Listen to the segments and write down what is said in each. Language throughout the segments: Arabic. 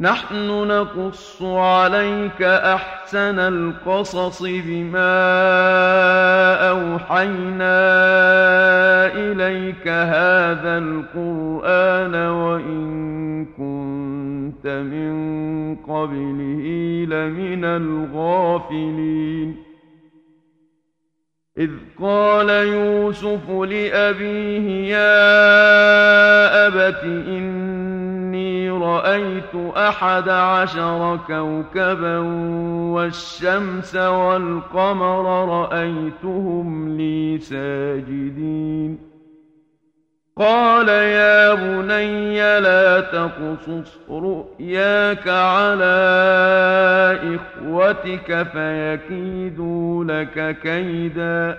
نحن نقص عليك أحسن القصص بما أوحينا إليك هذا القرآن وإن كنت من قبله لمن الغافلين. إذ قال يوسف لأبيه يا أبت إني رأيت أحد عشر كوكبا والشمس والقمر رأيتهم لي ساجدين. قال يا بني لا تقصص رؤياك على إخوتك فيكيدوا لك كيدا.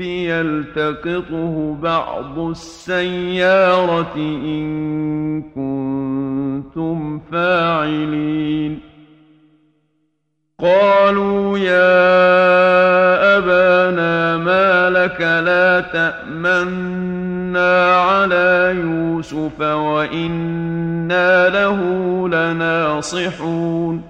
يلتقطه بعض السيارة إن كنتم فاعلين. قالوا يا أبانا ما لك لا تأمنا على يوسف وإنا له لناصحون.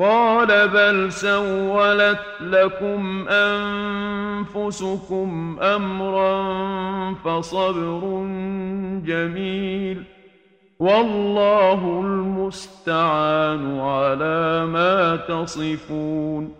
قال بل سولت لكم أنفسكم أمرا فصبر جميل والله المستعان على ما تصفون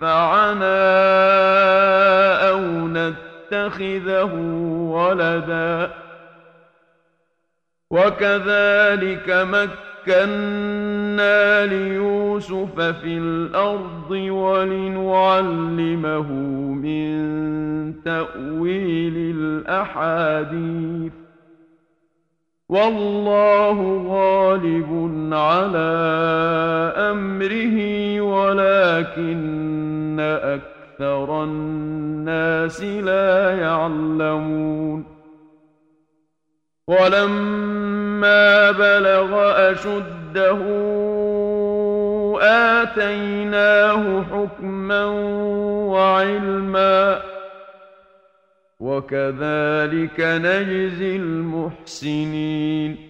ينفعنا أو نتخذه ولدا. وكذلك مكنا ليوسف في الأرض ولنعلمه من تأويل الأحاديث. والله غالب على أمره ولكن أكثر الناس لا يعلمون. ولما بلغ أشده آتيناه حكما وعلما وكذلك نجزي المحسنين.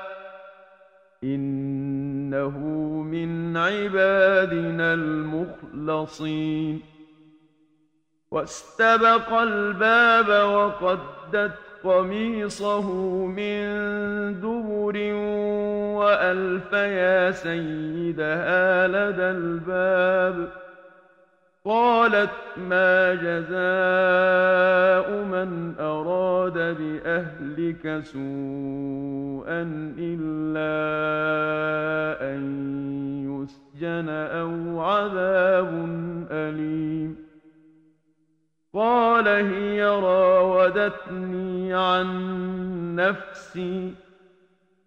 إنه من عبادنا المخلصين. واستبق الباب وقدت قميصه من دبر وألف يا سيدها لدى الباب. قالت ما جزاء من أراد بأهلك سوءا إلا أن يسجن أو عذاب أليم. قال هي راودتني عن نفسي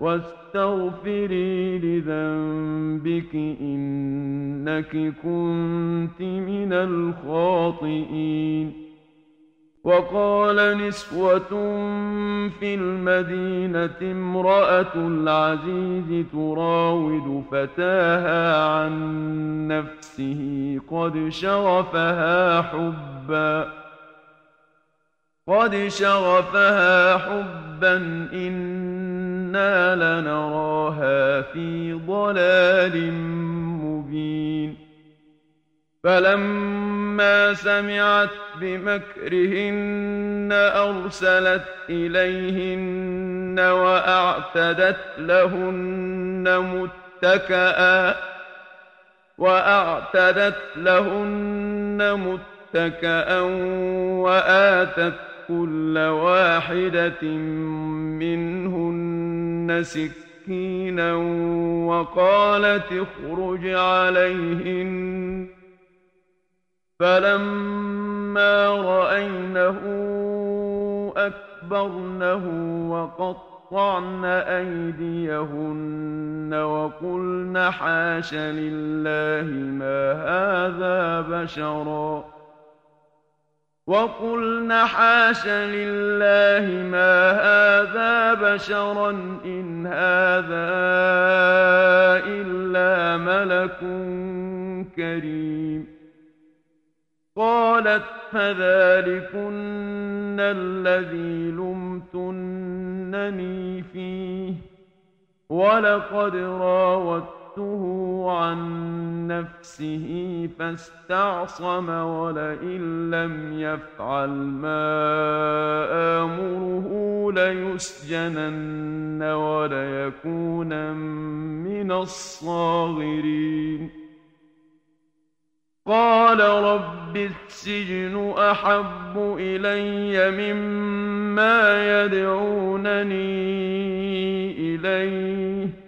واستغفري لذنبك إنك كنت من الخاطئين. وقال نسوة في المدينة امرأة العزيز تراود فتاها عن نفسه قد شغفها حبا قد شغفها حبا إنا لنراها في ضلال مبين فلما سمعت بمكرهن أرسلت إليهن وأعتدت لهن متكئا وأعتدت لهن متكأ وآتت كل واحدة منهن سكينا وقالت اخرج عليهن. فلما رأينه أكبرنه وقطعن أيديهن وقلن حاش لله ما هذا بشرا. وقلن حاش لله ما هذا بشرا إن هذا إلا ملك كريم قالت فذلكن الذي لمتنني فيه ولقد راودته عن نفسه فاستعصم ولئن لم يفعل ما آمره ليسجنن وليكون من الصاغرين. قال رب السجن أحب إلي مما يدعونني إليه.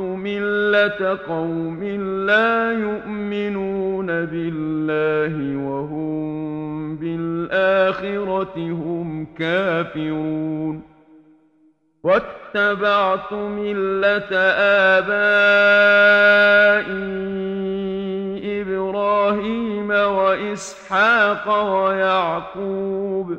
ملة قوم لا يؤمنون بالله وهم بالآخرة هم كافرون واتبعت ملة آبائي إبراهيم وإسحاق ويعقوب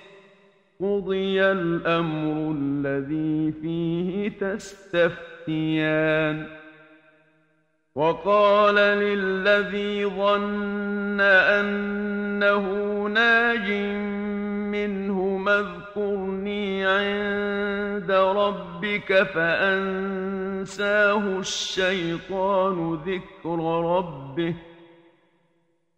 قضي الأمر الذي فيه تستفتون يستفتيان وقال للذي ظن أنه ناج منه اذكرني عند ربك فأنساه الشيطان ذكر ربه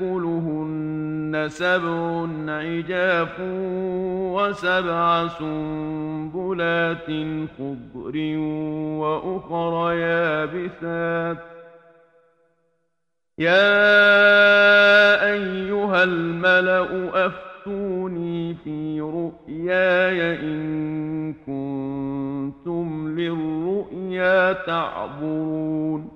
يأكلهن سبع عجاف وسبع سنبلات خضر وأخر يابسات. يا أيها الملأ أفتوني في رؤياي إن كنتم للرؤيا تعبرون.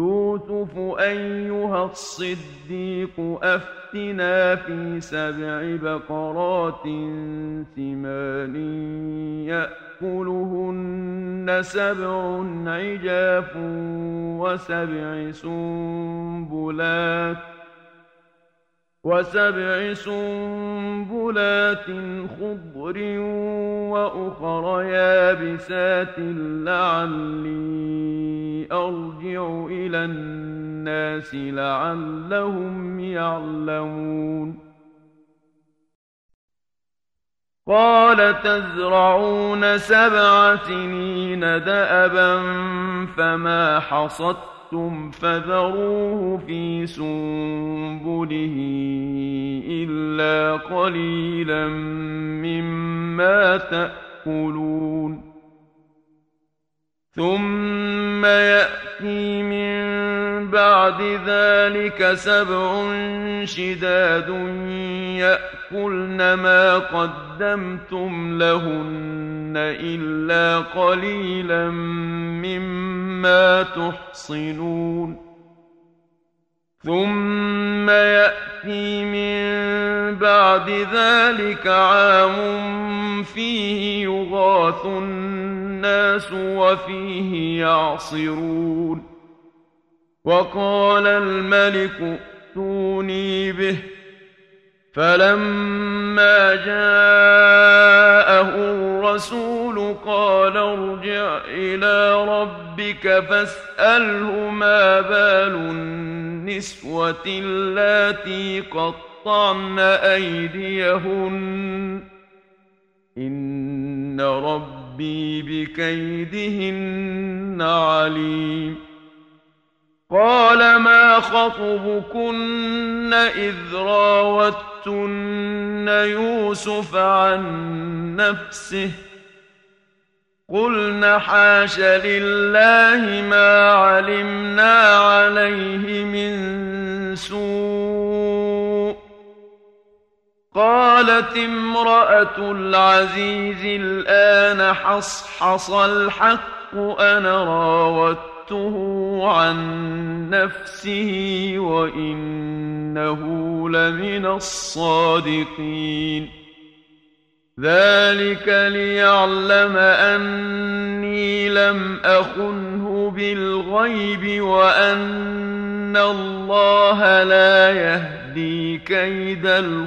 يوسف أيها الصديق أفتنا في سبع بقرات سمان يأكلهن سبع عجاف وسبع سنبلات وسبع سنبلات خضر وأخر يابسات لعلي أرجع إلى الناس لعلهم يعلمون. قال تزرعون سبع سنين دأبا فما حصدتم أَخْرَجْتُمْ فَذَرُوهُ فِي سُنبُلِهِ إِلَّا قَلِيلًا مِّمَّا تَأْكُلُونَ ثُمَّ يَأْتِي مِن بعد ذلك سبع شداد يأكلن ما قدمتم لهن إلا قليلا مما تحصنون ثم يأتي من بعد ذلك عام فيه يغاث الناس وفيه يعصرون وقال الملك ائتوني به فلما جاءه الرسول قال ارجع إلى ربك فاساله ما بال النسوه اللاتي قطعن ايديهن ان ربي بكيدهن عليم قال ما خطبكن إذ راوتن يوسف عن نفسه قلن حاش لله ما علمنا عليه من سوء قالت امرأة العزيز الآن حصحص الحق أنا راودت راودته عن نفسه وانه لمن الصادقين ذلك ليعلم اني لم اخنه بالغيب وان الله لا يهدي كيد الخائنين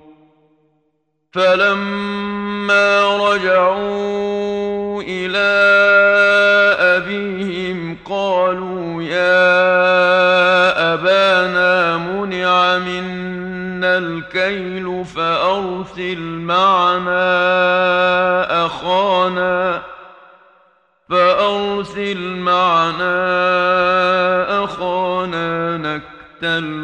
فلما رجعوا إلى ابيهم قالوا يا ابانا منع منا الكيل فارسل معنا اخانا فارسل معنا اخانا نكتل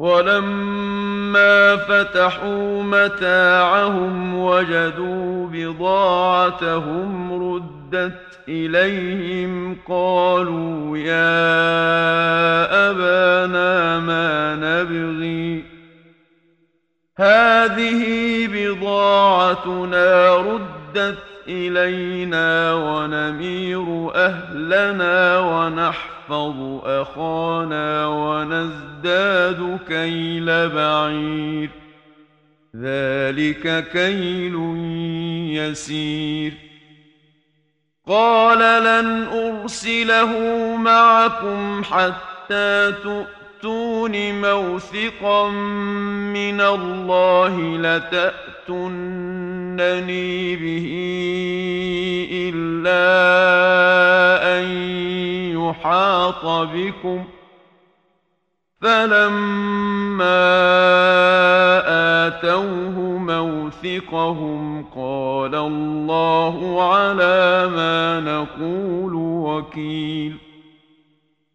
ولما فتحوا متاعهم وجدوا بضاعتهم ردت إليهم قالوا يا أبانا ما نبغي هذه بضاعتنا ردت إلينا ونمير أهلنا ونحفظ نحفظ أخانا ونزداد كيل بعير. ذلك كيل يسير. قال لن أرسله معكم حتى تؤتون موثقا من الله لتأتونني به إلا أن يحاط بكم فلما آتوه موثقهم قال الله على ما نقول وكيل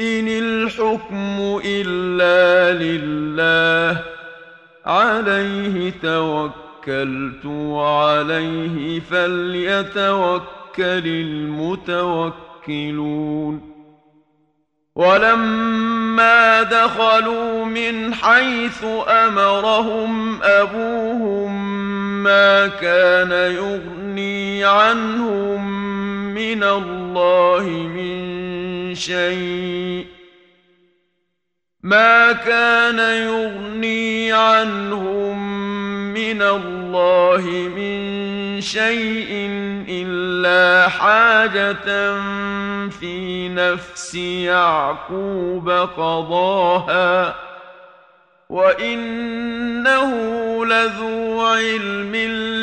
إن الحكم إلا لله عليه توكلت وعليه فليتوكل المتوكلون. ولما دخلوا من حيث أمرهم أبوهم ما كان يغني عنهم من الله من شيء ما كان يغني عنهم من الله من شيء إلا حاجة في نفس يعقوب قضاها وإنه لذو علم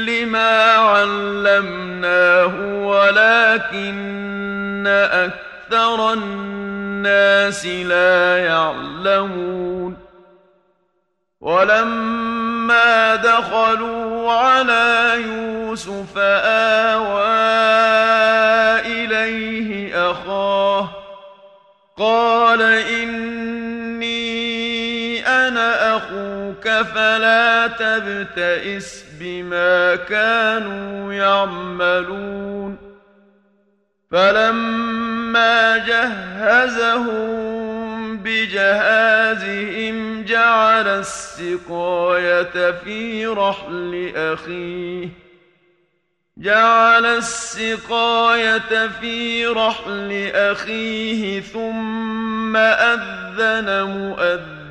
لما علمناه ولكن أكثر الناس لا يعلمون ولما دخلوا على يوسف آوى أخوك فلا تبتئس بما كانوا يعملون. فلما جهزهم بجهازهم جعل السقاية في رحل أخيه. جعل السقاية في رحل أخيه ثم أذن مؤذن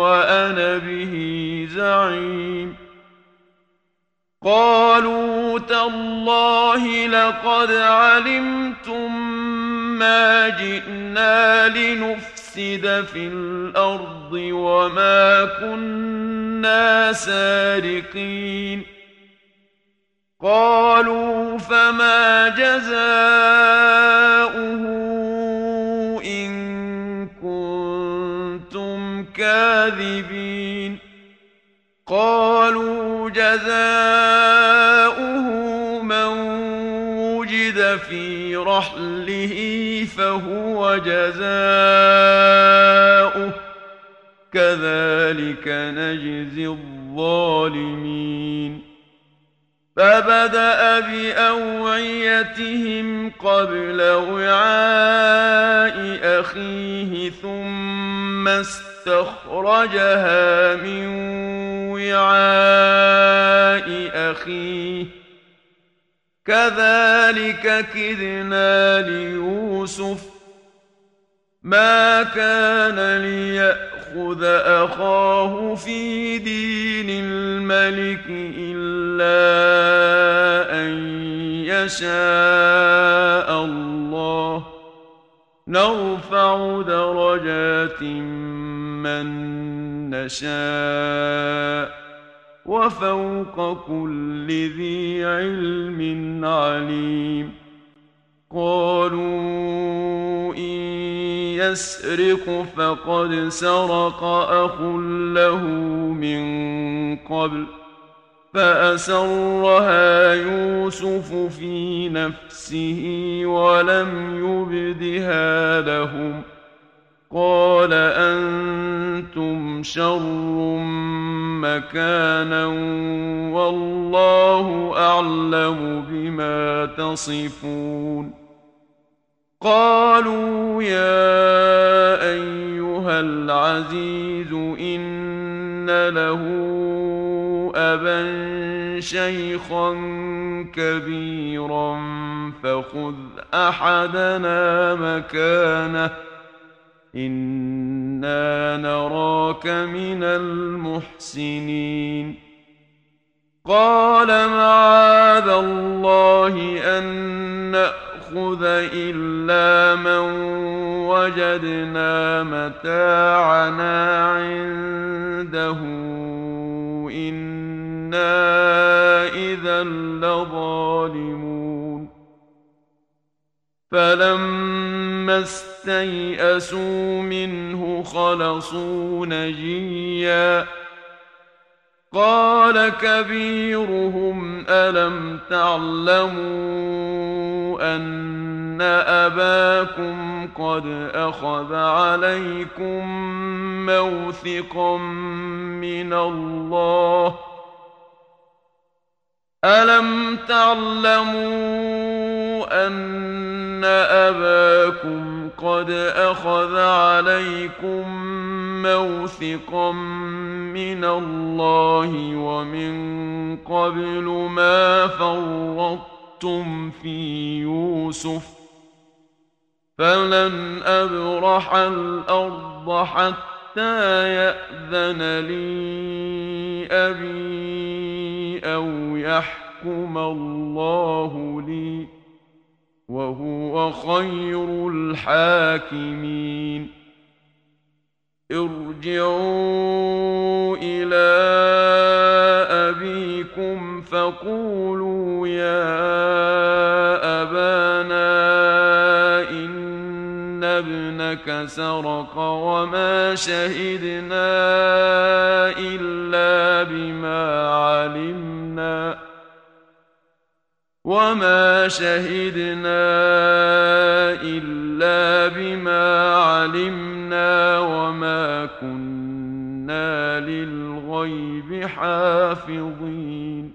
وأنا به زعيم. قالوا تالله لقد علمتم ما جئنا لنفسد في الأرض وما كنا سارقين. قالوا فما جزاؤه كاذبين قالوا جزاؤه من وجد في رحله فهو جزاؤه. كذلك نجزي الظالمين. فبدأ بأوعيتهم قبل وعاء أخيه ثم استخرجها من وعاء أخيه. كذلك كدنا ليوسف. ما كان ليأخذ أخاه في دين الملك إلا أن يشاء الله. نرفع درجات من نشاء وفوق كل ذي علم عليم. قالوا إن يسرق فقد سرق أخ له من قبل. فأسرها يوسف في نفسه ولم يبدها لهم قال أنتم شر مكانا والله أعلم بما تصفون قالوا يا أيها العزيز إن له أبا شيخا كبيرا فخذ أحدنا مكانه. إنا نراك من المحسنين. قال معاذ الله أن نأخذ إلا من وجدنا متاعنا عنده. إنا إذا لظالمون فلما استيئسوا منه خلصوا نجيا قال كبيرهم الم تعلموا ان اباكم قد اخذ عليكم موثقا من الله الم تعلموا ان اباكم قد اخذ عليكم موثقا من الله ومن قبل ما فرطتم في يوسف فلن ابرح الأرض حتى ياذن لي ابي أو يحكم الله لي وهو خير الحاكمين ارجعوا إلى ابيكم فقولوا يا ابانا ابنك سرق وما شهدنا إلا بما علمنا وما شهدنا إلا بما علمنا وما كنا للغيب حافظين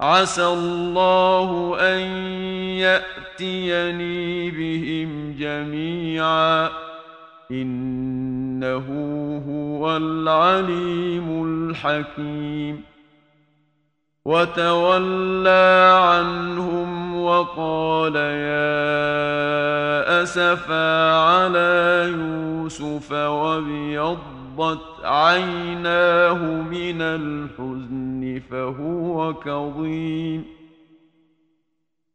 عسى الله أن يأتيني بهم جميعا. إنه هو العليم الحكيم. وتولى عنهم وقال يا أسفا على يوسف وابيضت عيناه من الحزن فهو كظيم.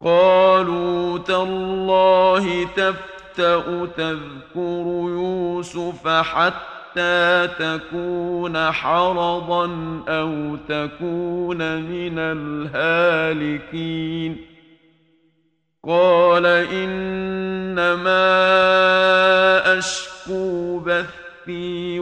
قالوا تالله تفتأ تذكر يوسف حتى تكون حرضا أو تكون من الهالكين. قال إنما أشكو بثي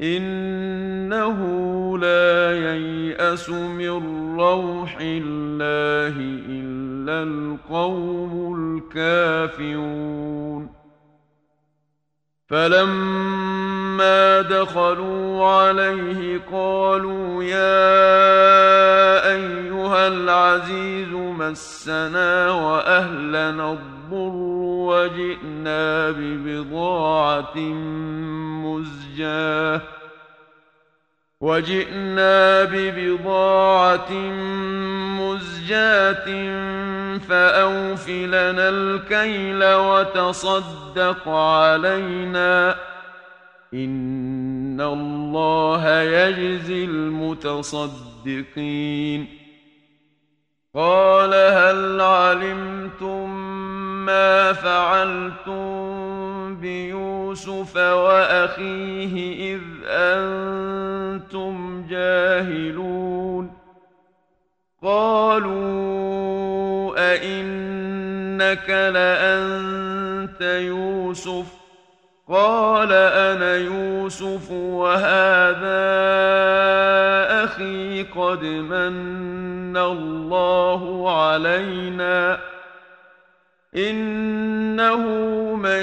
إنه لا ييأس من روح الله إلا القوم الكافرون. فلما دخلوا عليه قالوا يا أيها العزيز مسنا وأهلنا الضر وجئنا ببضاعة مزجاة وجئنا ببضاعة مزجاة فأوف لنا الكيل وتصدق علينا. إن الله يجزي المتصدقين. قال هل علمتم ما فعلتم بيوسف وأخيه إذ أنتم جاهلون قالوا أئنك لأنت يوسف؟ قال أنا يوسف وهذا أخي قد من الله علينا. إنه من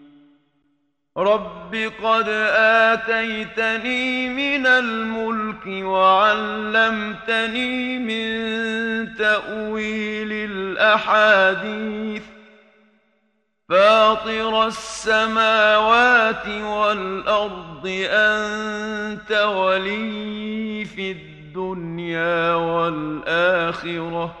رب قد آتيتني من الملك وعلمتني من تأويل الأحاديث فاطر السماوات والأرض أنت ولي في الدنيا والآخرة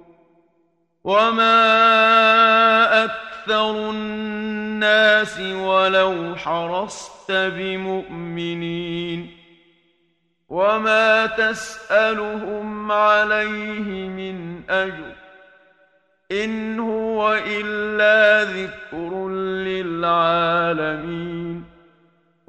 وما أكثر الناس ولو حرصت بمؤمنين وما تسألهم عليه من أجر إن هو إلا ذكر للعالمين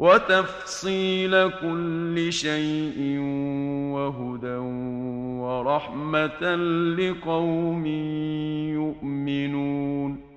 وتفصيل كل شيء وهدى ورحمة لقوم يؤمنون